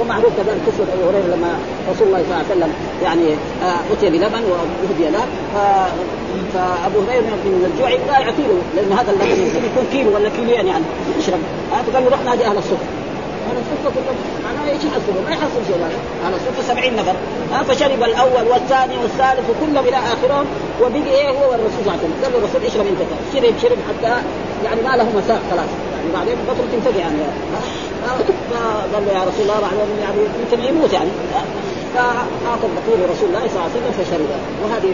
S2: ومعروف كذلك قصة ابو هريرة لما رسول الله صلى الله عليه وسلم يعني آه، أتي بلبن وأهدي له فأبو هريرة من الجوع لا يعطي له لأن هذا اللبن يكون كيلو ولا كيلوين يعني يشرب فقال له روح نادي أهل الصفر أهل الصفه كلهم معناه إيش يحصلوا؟ ما يحصل شيء أهل الصفه 70 نفر. ها فشرب الأول والثاني والثالث وكلهم إلى آخرهم وبقي إيه هو والرسول صلى الله عليه وسلم. قال الرسول اشرب انت شرب شرب حتى يعني ما له مساق خلاص. يعني بعدين بطل تنتهي يعني. فقال يا رسول الله يعني يمكن يموت يعني. فاعطى البقيع لرسول الله صلى الله عليه وسلم فشرب. وهذه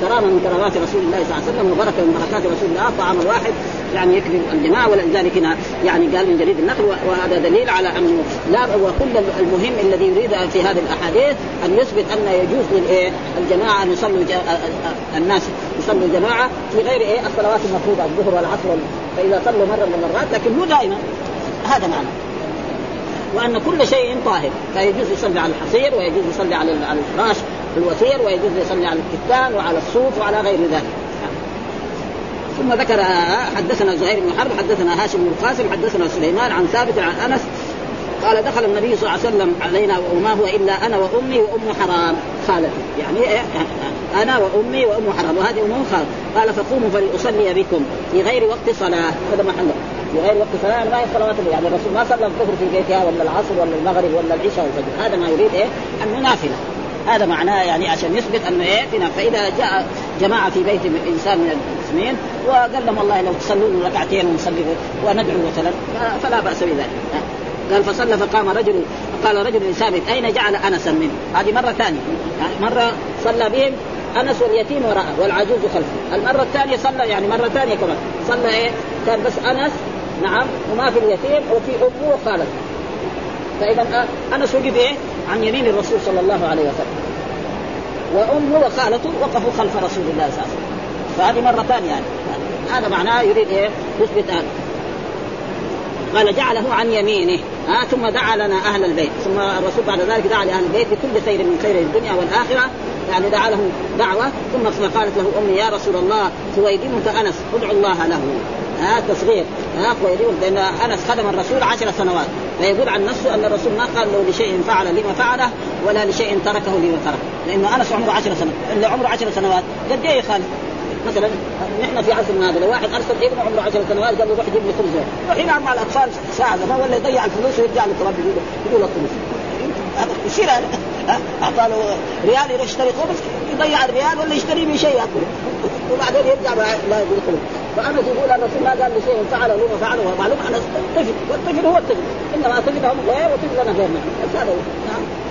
S2: كرامه من كرامات رسول الله صلى الله عليه وسلم وبركة من بركات رسول الله طعام الواحد يعني يكفي الجماعة ولذلك هنا يعني قال من جريد النقل وهذا دليل على أنه لا وكل المهم الذي يريد في هذه الأحاديث أن يثبت أن يجوز للإيه؟ الجماعة أن يصلوا الناس يصلوا جماعة في غير إيه؟ الصلوات المفروضة الظهر والعصر فإذا صلوا مرة من المرات لكن مو دائما. هذا معنى. وأن كل شيء طاهر. فيجوز يصلي على الحصير ويجوز يصلي على الفراش الوثير ويجوز يصلي على الكتان وعلى الصوف وعلى غير ذلك. ثم ذكر حدثنا زهير بن حرب حدثنا هاشم بن القاسم حدثنا سليمان عن ثابت عن أنس قال دخل النبي صلى الله عليه وسلم علينا وما هو إلا أنا وأمي وأم حرام. خالتي يعني إيه؟ أنا وأمي وأم حرام. وهذه ام خال قال فقوموا فلأصلي بكم في غير وقت صلاة. هذا محله في غير وقت صلاة يعني ما هي الصلوات يعني الرسول ما صلى الظهر في بيتها ولا العصر ولا المغرب ولا العشاء والفجر. هذا ما يريد إيه؟ انه نافله هذا معناه يعني عشان يثبت أنه إيه فينا فإذا جاء جماعة في بيت إنسان من المسلمين وقال لهم والله لو تصلون ركعتين ونصلي وندعو مثلا فلا بأس بذلك قال فصلى فقام رجل قال رجل لثابت أين جعل انسا منه؟ هذه مرة ثانية يعني مرة صلى بهم أنس واليتيم وراءه والعجوز خلفه، المرة الثانية صلى يعني مرة ثانية كمان صلى إيه؟ كان بس أنس نعم وما في اليتيم وفي أمه وخالته. فإذا أنس وقف إيه؟ عن يمين الرسول صلى الله عليه وسلم. وامه وخالته وقفوا خلف رسول الله صلى الله عليه وسلم. فهذه مره ثانية يعني هذا معناه يريد إيه؟ يثبت هذا. قال جعله عن يمينه ها ثم دعا لنا أهل البيت ثم الرسول بعد ذلك دعا لأهل البيت بكل خير من خير الدنيا والآخرة يعني دعا له دعوة ثم قالت له أمي يا رسول الله خويدمك أنس ادعو الله له ها تصغير. ها لأن أنس خدم الرسول عشر سنوات. فيقول عن نفسه أن الرسول ما قال له لشيء فعل لما فعله ولا لشيء تركه لما تركه. لأنه أنس عمره عشر سنوات اللي عمره عشر سنوات. قد إيه يخالف مثلا نحن في عصرنا هذا لو واحد أرسل إبنه عمره 10 سنوات قال له روح جيب لي خبز. روح يلعب مع الأطفال ساعة ما ولا يضيع الفلوس ويرجع للتراب يقول الخبز هذا يصير هذا أعطى له ريال يروح يشتري خبز يضيع الريال ولا يشتري به شيء يأكله. وبعدين يرجع لا يقول خبز فأنا يقول الرسول ما قال لي شيء فعله لما فعله معلوم أنا طفل والطفل هو الطفل. إنما طفلهم غير وطفلنا غير بس هذا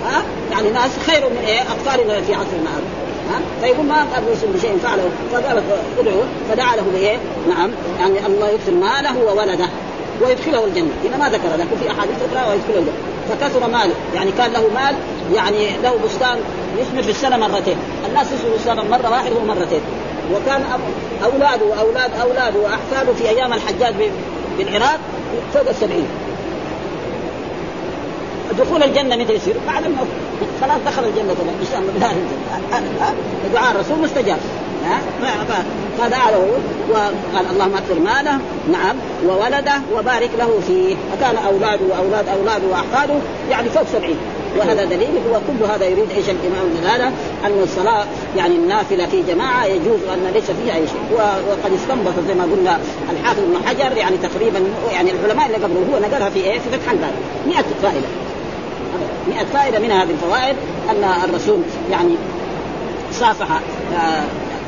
S2: ها؟ يعني ناس خير من إيه؟ اطفالنا في عصرنا هذا ها؟ فيقول ما قال الرسول بشيء فعله. فقال ادعوه. فدعا له بإيه؟ نعم. يعني الله يكثر ماله وولده ويدخله الجنة. هنا ما ذكر لكن في أحاديث أخرى ويدخله الجنة. فكثر ماله. يعني كان له مال يعني له بستان يثمر في السنة مرتين. الناس يثمروا السنة مرة واحدة هو مرتين وكان اولاده واولاد اولاده وأحفاده في أيام الحجاج بالعراق فوق السبعين. دخول الجنة متى يصير؟ بعد الموت. خلاص دخل الجنة طبعا. إن شاء الله الجنة. دعاء الرسول مستجاب. فدعا له وقال اللهم أكثر ماله. نعم. وولده وبارك له فيه. فكان اولاده واولاد اولاده وأحفاده يعني فوق سبعين. وهذا دليل هو كل هذا يريد إيش الإمام الدلاله أن الصلاة يعني النافلة في جماعة يجوز أن ليس فيها أي شيء. وقد استنبط زي ما قلنا الحافظ ابن حجر يعني تقريبا يعني العلماء اللي قبله هو نقلها في إيه؟ في فتح الباب. 100 فائدة. 100 فائدة من هذه الفوائد أن الرسول يعني صافح آه،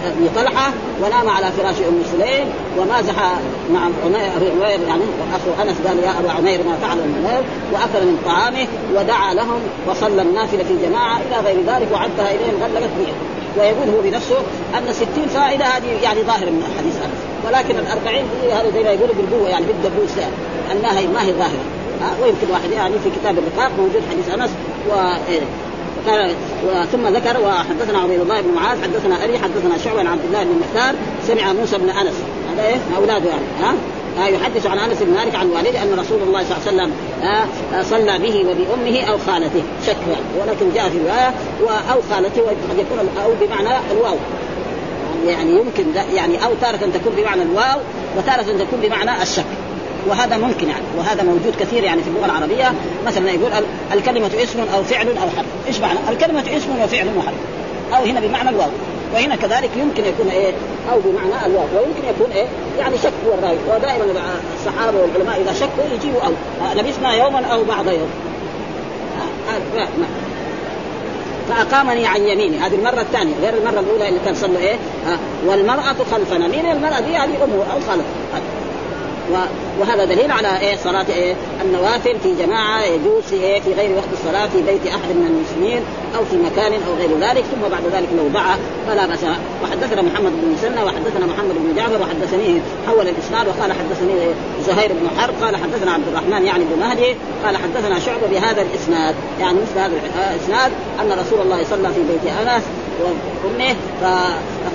S2: أبي طلحة ونام على فراش أم سليم ومازح مع عمير يعني أخو أنس قال يا أبا عمير ما فعل عمير وأكل من طعامه ودعا لهم وصلى النافلة في جماعة إلى غير ذلك وعدها إليهم غلبت بيده ويقول هو بنفسه أن 60 فائدة هذه يعني ظاهره من حديث انس ولكن ال 40 هذا زي ما يقولوا بالقوة يعني بالدبوس أنها ما هي ظاهرة. ويمكن واحد يعني في كتاب الرقاق موجود حديث أنس و إيه. ثم ذكر وحدثنا عبيد الله بن معاذ حدثنا أبي حدثنا شعبة عن عبد الله بن مختار سمع موسى بن أنس. هذا إيه؟ أولاده يعني ها؟ آه يحدث عن أنس بن مالك عن والده أن رسول الله صلى الله عليه وسلم آه صلى به وبأمه أو خالته شك يعني. ولكن جاء في رواية أو خالته وقد يكون أو بمعنى الواو. يعني يمكن يعني أو تارة تكون بمعنى الواو وتارة تكون بمعنى الشك. وهذا ممكن يعني وهذا موجود كثير يعني في اللغة العربية. مثلا يقول الكلمة اسم أو فعل أو حرف. إيش معنى؟ الكلمة اسم وفعل وحرف. أو هنا بمعنى الواو. وهنا كذلك يمكن يكون إيه؟ أو بمعنى الواو. ويمكن يكون إيه؟ يعني شك هو الراوي ودائما الصحابة والعلماء إذا شكوا يجيبوا أو. لبسنا يوما أو بعض يوم. آه آه فأقامني عن يميني. هذه المرة الثانية. غير المرة الأولى اللي كان صلوا إيه؟ آه والمرأة خلفنا. مين المرأة دي؟ هذه امه أو خلف وهذا دليل على إيه؟ صلاة إيه؟ النوافل في جماعة يجوز في إيه؟ في غير وقت الصلاة في بيت أحد من المسلمين أو في مكان أو غير ذلك ثم بعد ذلك لو دعا فلا بأس. وحدثنا محمد بن مسنى وحدثنا محمد بن جعفر وحدثني حول الإسناد وقال حدثني زهير بن حرب قال حدثنا عبد الرحمن يعني بن مهدي قال حدثنا شعبة بهذا الإسناد. يعني مثل هذا الاسناد أن رسول الله صلى في بيت أنس وأمه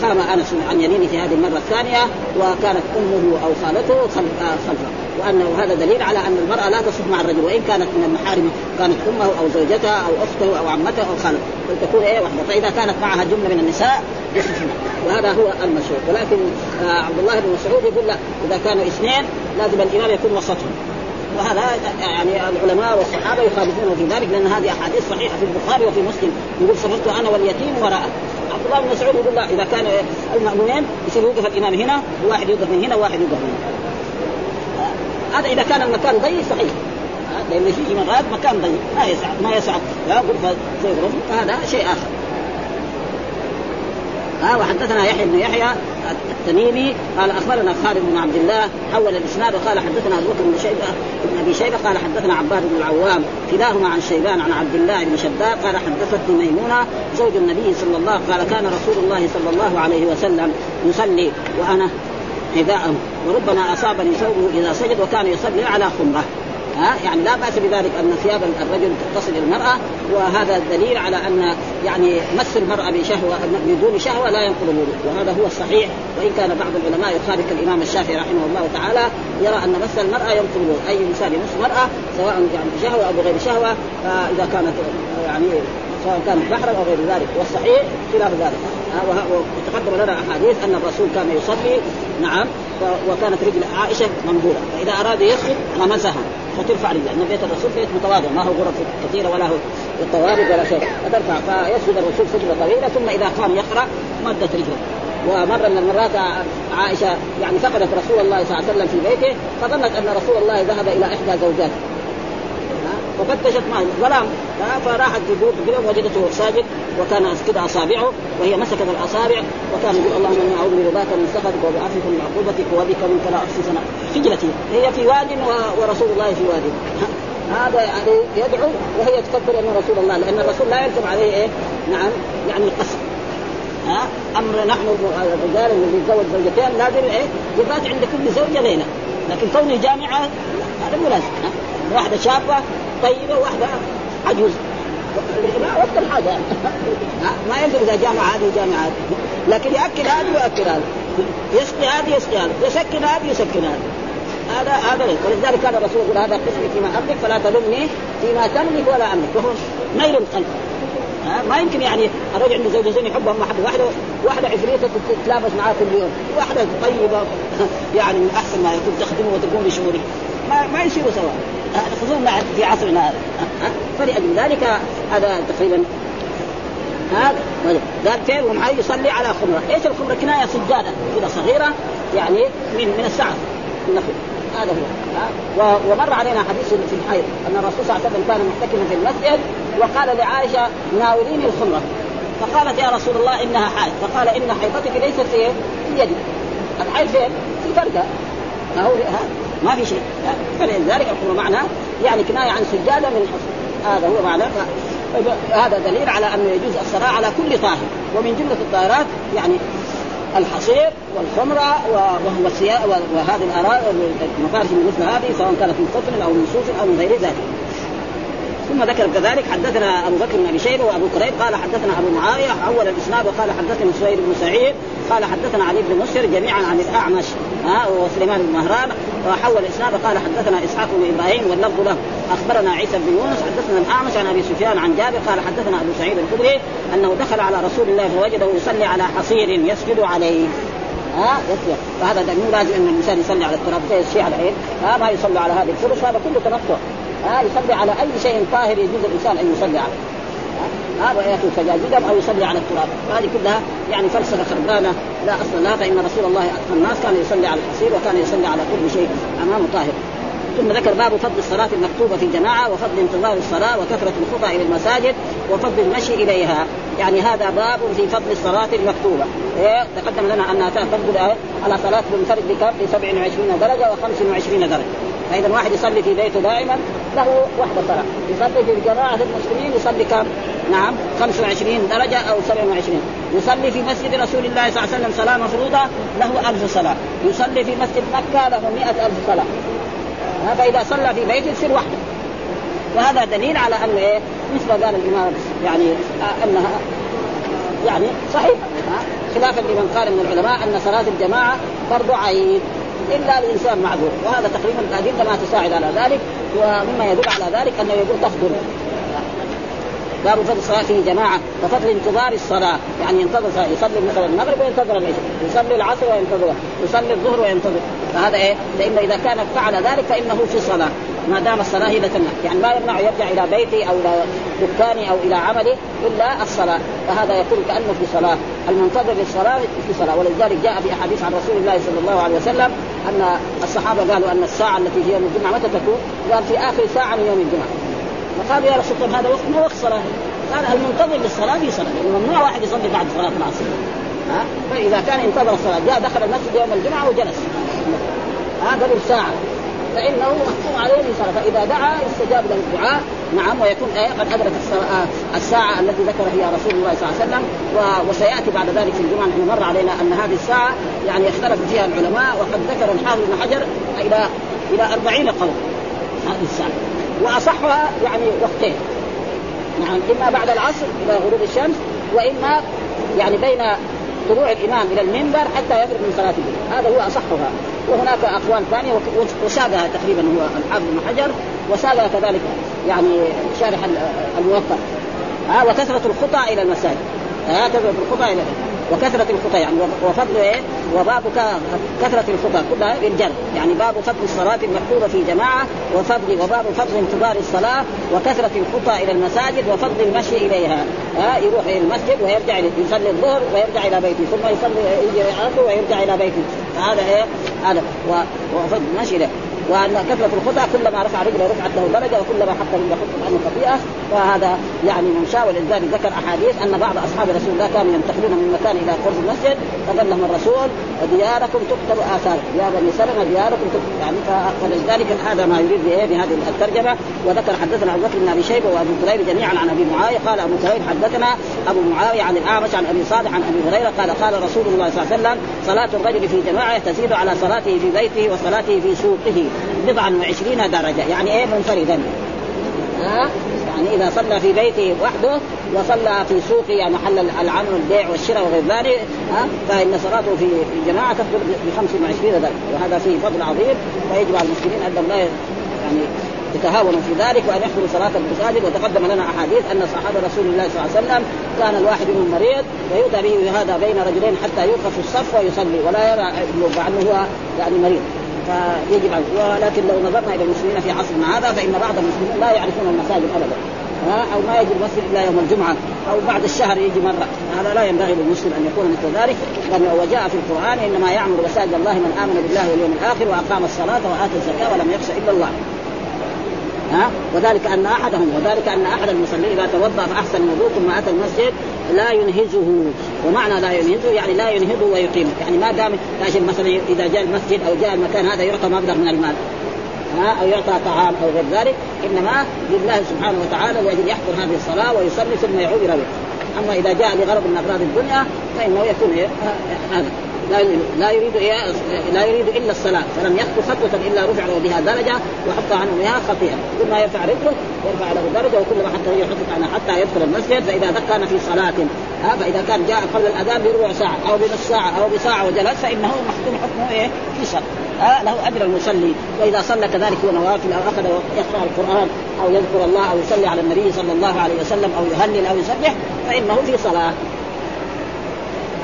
S2: فقام انس عن يمينه هذه المره الثانية وكانت امه أو خالته خلفه. وانه هذا دليل على أن المرأة لا تصف مع الرجل وإن كانت من المحارم كانت أمه أو زوجتها أو أخته أو عمته أو خالته. تكون إيه واحدة فإذا كانت معها جملة من النساء يصفنا وهذا هو المشهور. ولكن آه عبد الله بن مسعود يقول لا إذا كانوا اثنين لازم الإمام يكون وسطهم. وهذا يعني العلماء والصحابة يخالفونه في ذلك لأن هذه أحاديث صحيحة في البخاري وفي مسلم. يقول صفرت أنا واليتيم وراءه. عبد الله بن مسعود يقول لا إذا كان المأمومين يصير يوقف الإمام هنا وواحد يوقف من هنا وواحد يوقف من هنا. هذا إذا كان المكان ضيق صحيح. لأن في مرات مكان ضيق ما يسع ما يسع. لا غرفه زي غرفه فهذا شيء آخر. ها آه وحدثنا يحيى بن يحيى التميمي قال أخبرنا خالد بن عبد الله حول الإسناد وقال حدثنا ابو بكر بن شيبة بن أبي شيبة قال حدثنا عباد بن العوام كلاهما عن شيبان عن عبد الله بن شداد قال حدثتني ميمونة زوج النبي صلى الله قال كان رسول الله صلى الله عليه وسلم يصلي وأنا حذاءه وربما أصابني ثوبه إذا سجد وكان يصلي على خمرة. ها؟ يعني لا بأس بذلك أن ثياب الرجل تصل المراه وهذا دليل على أن يعني مس المرأة بشهوة بدون شهوة لا ينقض الوضوء. وهذا هو الصحيح. وإن كان بعض العلماء يخالف الإمام الشافعي رحمه الله تعالى يرى أن مس المرأة ينقض الوضوء. أي إنسان يمس المرأة سواء يعني بشهوة أو بغير شهوة فاذا كانت يعني سواء كانت بحرا أو غير ذلك والصحيح خلاف ذلك. وتقدم لنا أحاديث أن الرسول كان يصلي نعم وكانت رجل عائشة منبوره فإذا أراد يسجد غمسها فترفع رجله. إن بيت الرسول بيت متواضع ما هو غرف كثيرة ولا هو الطوارئ ولا شيء. فترفع فيسجد الرسول سجدة طويلة ثم إذا قام يقرأ مدت رجله. ومره من المرات عائشة يعني فقدت رسول الله صلى الله عليه وسلم في بيته فظنت أن رسول الله ذهب إلى إحدى زوجاته. ففتشت معه ظلام فراحت تدور كذا وجدته ساجد وكان كذا أصابعه وهي مسكت الأصابع وكان يقول اللهم إني أعوذ برضاك من سخطك وبعفوك من عقوبتك وبك منك لا أحصي سنة. خجلتي هي. في واد ورسول الله في واد. هذا يعني يدعو وهي تكبر أن رسول الله لأن الرسول لا يلزم عليه إيه؟ نعم يعني القصر ها؟ أمر نحن الرجال اللي يتزوج زوجتين لازم إيه؟ يبات عند كل زوجة ليلة. لكن كوني جامعة هذا مو لازم. واحدة شابة طيبة واحدة عجوز وقت الحاجة. ما ينفع إذا جامع هذه وجامع هذه. لكن يأكل هذه ويأكل هذه. يسقي هذه يسقي هذه. يسكن هذه يسكن هذه. هذا هذا ولذلك كان الرسول يقول هذا قسمي فيما أملك فلا تلمني فيما تملك ولا أملك. وهو ميل القلب. ما يمكن يعني الرجل عنده زوجتين يحبهم واحدة واحدة واحدة عفريتة تتلابس معاه كل يوم واحدة طيبة يعني من أحسن ما يكون تخدمه وتقوم بشؤونه ما ما يصيروا سوا. خصوصا في عصرنا هذا. فلأجل ذلك هذا تقريبا. هذا. قال كيف؟ ومعه يصلي على خمرة، إيش الخمرة؟ كناية سجادة. كذا صغيرة يعني من من السعف النخل هذا هو. ومر علينا حديث في الحيض أن الرسول صلى الله عليه وسلم كان محتكما في المسجد وقال لعائشة ناوليني الخمرة. فقالت يا رسول الله إنها حائض. فقال إن حيضتك ليست في يدي. الحيض فين؟ في فرقه ما هو ما في شيء. فلذلك الخمر معنى يعني كناية عن سجاده من الحصن هذا هو معنى. هذا دليل على أنه يجوز الصلاه على كل طاهر. ومن جملة الطاهرات يعني الحصير والخمرة وهو وهذه الاراء المفارش مثل هذه سواء كانت من قطن أو من صوف أو من غير ذلك. ثم ذكر كذلك حدثنا أبو بكر بن أبي شيبة وأبو كريب قال حدثنا أبو معاوية حول الإسناد وقال حدثنا سويد بن سعيد قال حدثنا علي بن مسر جميعا عن الأعمش ها وسليمان بن مهران وحول الاسناد قال حدثنا إسحاق بن إبراهيم واللفظ له. أخبرنا عيسى بن يونس حدثنا الأعمش عن أبي سفيان عن جابر قال حدثنا أبو سعيد الخدري أنه دخل على رسول الله فوجده يصلي على حصير يسجد عليه. ها؟ يسجد. فهذا دليل لازم أن الإنسان يصلي على التراب زي الشيعة على ها؟ ما يصلي على هذه الفرش هذا كله تنطع ها؟ يصلي على أي شيء طاهر يجوز الإنسان أن يصلي عليه. هذا ياتي سجاجدا أو يصلي على التراب. هذه كلها يعني فلسفة خربانة. لا أصل لها فإن رسول الله اتقى الناس كان يصلي على الحصير وكان يصلي على كل شيء امامه طاهر. ثم ذكر باب فضل الصلاة المكتوبة في جماعة وفضل انتظار الصلاة وكثرة الخطى إلى المساجد وفضل المشي إليها. يعني هذا باب في فضل الصلاة المكتوبة. إيه؟ تقدم لنا أنها تفضل على صلاة المنفرد بكم ب 27 درجة و25 درجة. فإذا واحد يصلي في بيته دائما له وحدة صلاة. يصلي في جماعة المسلمين يصلي كم؟ نعم 25 درجة أو 27 يصلي في مسجد رسول الله صلى الله عليه وسلم صلاة مفروضة له ألف صلاة. يصلي في مسجد مكة له مئة ألف صلاة. فإذا صلى في بيته يصير وحده. وهذا دليل على أن إيه؟ مثل قال الإمام يعني آه أنها يعني صحيح. خلافا لمن قال من العلماء أن صلاة الجماعة فرض عين إلا لانسان معذور. وهذا تقريبا الأدلة ما تساعد على ذلك ومما يدل على ذلك أنه يقول تفضل. باب فضل الصلاه في جماعة وفضل انتظار الصلاة. يعني ينتظر صلاة. يصلي مثلا المغرب وينتظر العشاء يصلي العصر وينتظر يصلي الظهر وينتظر. فهذا إيه؟ لأنه إذا كان فعل ذلك فإنه في صلاة. ما دام الصلاة هي تمنع. يعني لا يمنع يرجع إلى بيته أو إلى دكانه أو إلى عمله إلا الصلاة. فهذا يكون كأنه في صلاة. المنتظر للصلاة في صلاة. ولذلك جاء في أحاديث عن رسول الله صلى الله عليه وسلم أن الصحابة قالوا أن الساعة التي في يوم الجمعة متى تكون؟ قال في آخر ساعة من يوم الجمعة. فقالوا يا رسول الله هذا وقت ما وقت صلاة. قال المنتظر للصلاة؟ في صلاة. ممنوع واحد يصلي بعد صلاة العصر. ها؟ فإذا كان انتظر الصلاة جاء دخل المسجد يوم الجمعة وجلس. هذا قبل ساعة. فإنه محكوم عليه بصلاه فإذا دعا يستجاب له الدعاء. نعم ويكون إيه قد ادرك الساعة التي ذكر فيها رسول الله صلى الله عليه وسلم. وسيأتي بعد ذلك في الجمعة. نحن مر علينا أن هذه الساعة يعني اختلف فيها العلماء وقد ذكر الحافظ بن حجر إلى إلى أربعين قول هذه الساعة. وأصحها يعني وقتين. نعم إما بعد العصر إلى غروب الشمس وإما يعني بين طلوع الإمام إلى المنبر حتى يفرغ من صلاة الليل هذا هو أصحها. وهناك أقوال ثانية وساقها تقريبا هو الحافظ بن حجر وساقها كذلك يعني شارح الموفق ها وكثرة الخطى إلى المساجد. ها كثرة الخطى إلى وكثرة الخطى يعني وفضل إيه؟ وباب كثرة الخطى كلها بالجر يعني باب فضل الصلاة المكتوبة في جماعة وفضل وباب فضل انتظار الصلاة وكثرة الخطى إلى المساجد وفضل المشي إليها ها يروح إلى المسجد ويرجع يصلي الظهر ويرجع إلى بيته ثم يصلي يجي ويرجع إلى بيته هذا إيه؟ هذا وفضل المشي إليه وأن كثره الخطى كلما رفع رجله رفعت له درجة وكلما حط رجله حط عنه خطيئة. وهذا يعني من شاء ولذلك ذكر أحاديث أن بعض أصحاب رسول الله كانوا ينتقلون من مكان إلى قرب المسجد فقال لهم الرسول دياركم تكتب اثار يا بني سلمة دياركم تكتب. يعني فلذلك هذا ما يريد بهذه الترجمة. وذكر حدثنا أبو بكر بن أبي شيبة وأبو كريب جميعا عن أبي معاوية. قال أبو كريب حدثنا أبو معاوية عن الأعمش عن أبي صالح عن أبي هريرة قال قال رسول الله صلى الله عليه وسلم صلاة الرجل في جماعة تزيد على صلاته في بيته وصلاته في سوقه. بضعا وعشرين درجة. يعني إيه منفردا؟ ها؟ يعني إذا صلى في بيته وحده وصلى في سوقه يعني محل العمل والبيع والشراء وغير ذلك ها؟ فإن صلاته في الجماعة تفضل ب 25 درجة. وهذا فيه فضل عظيم فيجب على المسلمين أنهم لا يعني يتهاونوا في ذلك وأن يحضروا صلاة المساجد. وتقدم لنا أحاديث أن صحابة رسول الله صلى الله عليه وسلم كان الواحد منهم مريض ويؤتى به هذا بين رجلين حتى يوقف الصف ويصلي ولا يرى مع أنه هو يعني مريض. فيجب ولكن لو نظرنا إلى المسلمين في عصرنا هذا فإن بعض المسلمين لا يعرفون المساجد ابدا. أو ما يجي المسجد إلا يوم الجمعة أو بعد الشهر يجي مرة. هذا لا ينبغي للمسلم أن يكون مثل ذلك لأنه وجاء في القرآن إنما يعمر مساجد الله من آمن بالله واليوم الآخر وأقام الصلاة واتى الزكاة ولم يخش إلا الله. ها؟ وذلك أن احدهم وذلك أن أحد المصلين إذا توضأ فأحسن الوضوء ثم أتى المسجد لا ينهزه. ومعنى لا ينهزه يعني لا ينهضه ويقيمه يعني ما دام مثلا إذا جاء المسجد أو جاء المكان هذا يعطى مبلغ من المال. ها؟ أو يعطى طعام أو غير ذلك. إنما لله سبحانه وتعالى لاجل يحضر هذه الصلاة ويصلي ثم يعود إلى أما إذا جاء لغرض من أغراض الدنيا فإنه يكون هذا. لا لا يريد لا يريد إلا الصلاة فلم يخطو خطوة إلا رفع له بها درجة وحط عنه بها خطيئة. كل ما يرفع رجله يرفع له درجة وكل ما حتى يحط عنه حتى يدخل المسجد. فإذا كان في صلاة ها فإذا كان جاء قبل الأذان بربع ساعة أو بنص ساعة أو بساعة وجلس فإنه محكوم حكمه إيه؟ في صلاه آه له أجر المصلي. وإذا صلى كذلك هو نوافل أو أخذ يقرأ القرآن أو يذكر الله أو يصلي على النبي صلى الله عليه وسلم أو يهلل أو يسبح فإنه في صلاة.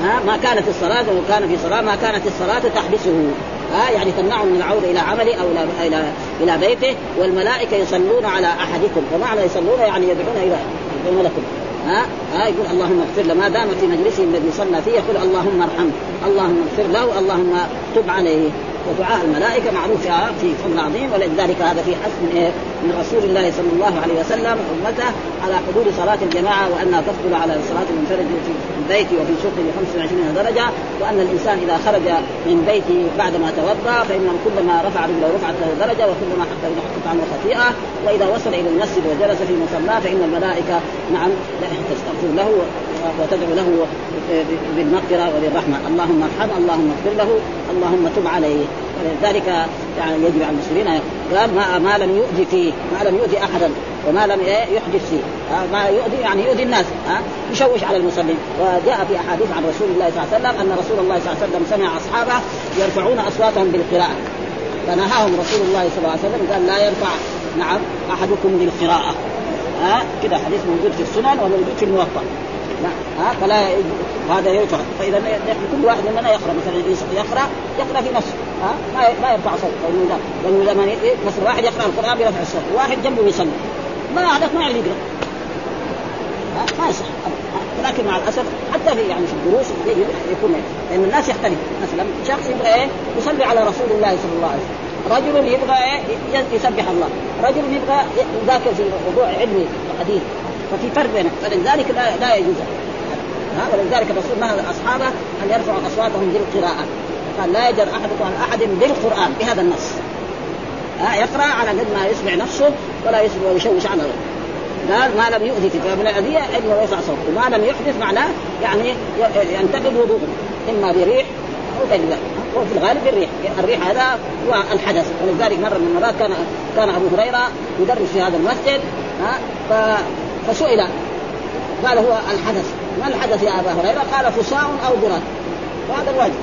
S2: ها ما كانت الصلاة وهو كان في صلاة ما كانت الصلاة تحبسه. ها يعني تمنعه من العودة إلى عمله أو إلى إلى إلى بيته والملائكة يصلون على أحدكم. ومعنى يصلون يعني يدعون إلى ملككم ها ها يقول اللهم اغفر له ما دام في مجلسه الذي صلى فيه يقول اللهم ارحمه اللهم اغفر له اللهم تب عليه. ودعاء الملائكة معروف في فضل عظيم ولذلك هذا في حث من إيه؟ من رسول الله صلى الله عليه وسلم امته على حضور صلاة الجماعة وانها تفضل على صلاة المنفرد في البيت وفي سوقه ب 25 درجة وأن الإنسان إذا خرج من بيته بعدما توضأ فإنه كلما رفع رجله له درجة وكلما حتى حطت عنه خطيئة وإذا وصل إلى المسجد وجلس في مصلاه فإن الملائكة نعم تستغفر له وتدعو له بالمغفرة وبالرحمه اللهم ارحمه اللهم اغفر له اللهم تب عليه. ولذلك يعني يجب على المسلمين قال ما, ما لم يؤذي فيه ما لم يؤذي أحدا وما لم يحدث فيه. ما يؤذي يعني يؤذي الناس ها يشوش على المصلين وجاء في أحاديث عن رسول الله صلى الله عليه وسلم أن رسول الله صلى الله عليه وسلم سمع أصحابه يرفعون أصواتهم بالقراءة. فنهاهم رسول الله صلى الله عليه وسلم قال لا يرفع نعم أحدكم بالقراءة. ها كذا حديث موجود في السنن وموجود في الموطأ. ها فلا هذا يرفع فإذا كل واحد مننا يقرأ مثلا يقرأ يقرأ في نفسه ها ما يرفع صوت. لأنه لما مثلا واحد يقرأ القرآن برفع الصوت وواحد جنبه يصلي. ما هذاك ما يعرف يقرأ. ما يصح. لكن مع الأسف حتى في يعني في الدروس يكون لأن الناس يختلف مثلا شخص يبغى إيه؟ يصلي على رسول الله صلى الله عليه وسلم. رجل يبغى إيه؟ يسبح الله. رجل يبغى يذاكر في موضوع علمي حديث ففي فرق بينهم فلذلك لا, لا يجوز. ها؟ ولذلك الرسول نهى أصحابه أن يرفعوا أصواتهم بالقراءة. قال لا يجر أحدكم على أحد بالقرآن بهذا النص. ها؟ يقرأ على قد ما يسمع نفسه ولا يسمع ويشوش على غيره قال ما لم يؤذي في فمن الاذيه انه يرفع صوته. وما لم يحدث معناه يعني ينتقد وضوءه. إما بريح أو غير ذلك. وفي الغالب الريح الريح هذا هو الحدث. ولذلك مرة من المرات كان كان أبو هريرة يدرس في هذا المسجد. ها؟ فسئل قال هو الحدث. ما الحدث يا أبا هريرة؟ قال فساء أو براد وهذا الواجب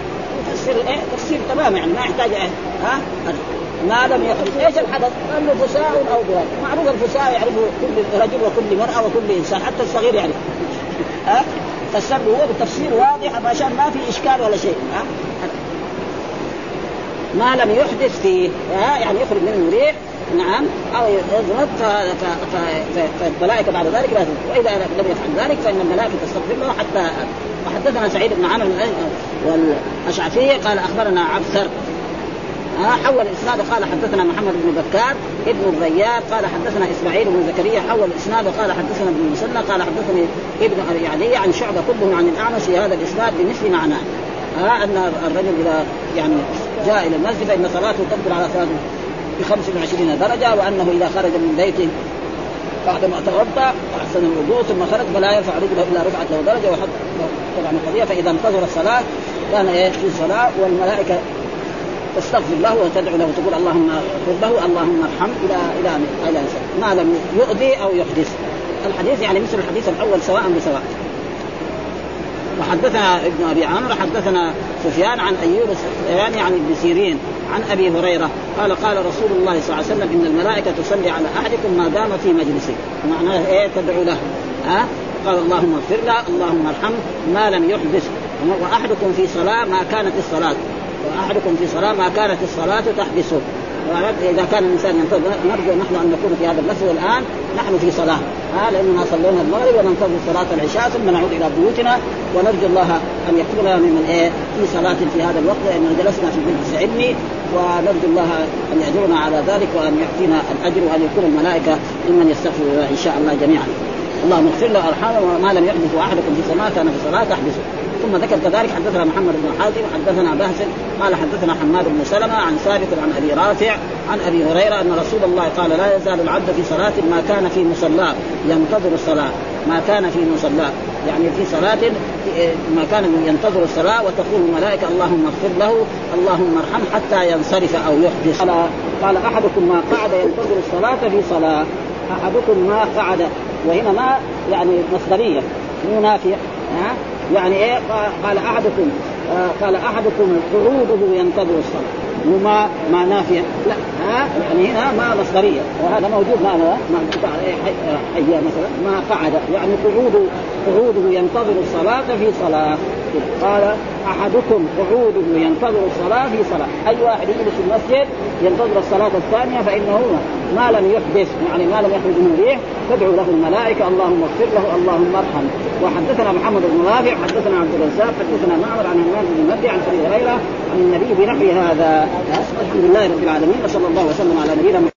S2: يفسر إيه؟ تفسير تمام يعني ما يحتاج إيه؟ ها؟ ما لم يحدث إيش الحدث؟ قال له فساء أو براد معروف الفساء يعرفه كل رجل وكل مرأة وكل إنسان حتى الصغير يعرف ها؟ فالسبب هو بالتفسير واضح عشان ما في إشكال ولا شيء. ها؟ ما لم يحدث فيه ها؟ يعني يخرج منه ريح نعم. أو يضرب فالملائكه بعد ذلك لا وإذا لم يفعل ذلك فإن الملائكة تستغفر له حتى وحدثنا سعيد بن عمرو والأشعثي قال أخبرنا عبثر. ها حول الإسناد قال حدثنا محمد بن بكار ابن الرياض قال حدثنا إسماعيل بن زكريا. حول الإسناد قال حدثنا ابن مسنى قال حدثني ابن أبي علي عن شعبة كلهم عن الأعمش. في هذا الإسناد بمثل معناه. ها أن الرجل إذا يعني جاء إلى المسجد فإن صلاته تقدر على ثلاث ب 25 درجة وأنه إذا خرج من بيته بعد ما توضأ واحسن الوضوء ثم خرج فلا يرفع رجله إلا رفعت له درجة وحط طبعا القضية. فإذا انتظر الصلاة كان إيه في الصلاة والملائكة تستغفر له وتدعو له وتقول اللهم اغفر له اللهم ارحم إلى إلى إلى ما لم يؤذي أو يحدث. الحديث يعني مثل الحديث الأول سواء بسواء. وحدثنا ابن أبي عمرو حدثنا سفيان عن أيوب السختياني عن ابن سيرين. عن أبي هريرة قال قال رسول الله صلى الله عليه وسلم إن الملائكة تصلي على أحدكم ما دام في مجلسه معناه إيه تدعو له؟ ها؟ قال اللهم اغفر له اللهم ارحمه ما لم يحدث. وأحدكم في صلاة ما كانت الصلاة. وأحدكم في صلاة ما كانت الصلاة تحبسه إذا كان الإنسان ينتظر نرجو نحن أن نكون في هذا اللفظ الآن نحن في صلاة. ها لأننا صلينا المغرب وننتظر صلاة العشاء ثم نعود إلى بيوتنا. ونرجو الله أن يكتبنا ممن إيه في صلاة في هذا الوقت لاننا جلسنا في مجلس علمي ونرجو الله أن يأجرنا على ذلك وأن يعطينا الأجر وأن يكون الملائكة ممن يستغفر إن شاء الله جميعا. اللهم اغفر له ارحامه وما لم يحدث أحدكم في صلاة كان في صلاة تحبسه ثم ذكر كذلك حدثنا محمد بن حاتم حدثنا بهز قال حدثنا حماد بن سلمة عن ثابت عن أبي رافع عن أبي هريرة أن رسول الله قال لا يزال العبد في صلاة ما كان في مصلاه ينتظر الصلاة ما كان في مصلاه يعني في صلاة ما كان ينتظر الصلاة وتقول الملائكة اللهم اغفر له اللهم ارحم حتى ينصرف أو يحدث. قال, أحدكم ما قعد ينتظر الصلاة في صلاة أحدكم ما قعد وهنا ما يعني مصدرية مو نافية يعني إيه؟ قال أحدكم آه قال أحدكم قعوده ينتظر الصلاة. وما ما نافية. لا ها؟ يعني هنا ما مصدرية. وهذا موجود ما ما حيا مثلا. ما قعد. يعني قعود قعوده ينتظر الصلاة في صلاة. قال أحدكم قعوده ينتظر الصلاة في صلاة. أي واحد يجلس في المسجد ينتظر الصلاة الثانية فإنه ما لم يحدث يعني ما لم يخرج من ريح. تدعو له الملائكة اللهم اغفر له اللهم ارحم وحدثنا محمد بن رافع حدثنا عبد الرزاق حدثنا معمر عن همام بن مهدي عن أبي هريرة عن النبي بنحو هذا. الحمد لله رب العالمين وصلى الله وسلم على نبينا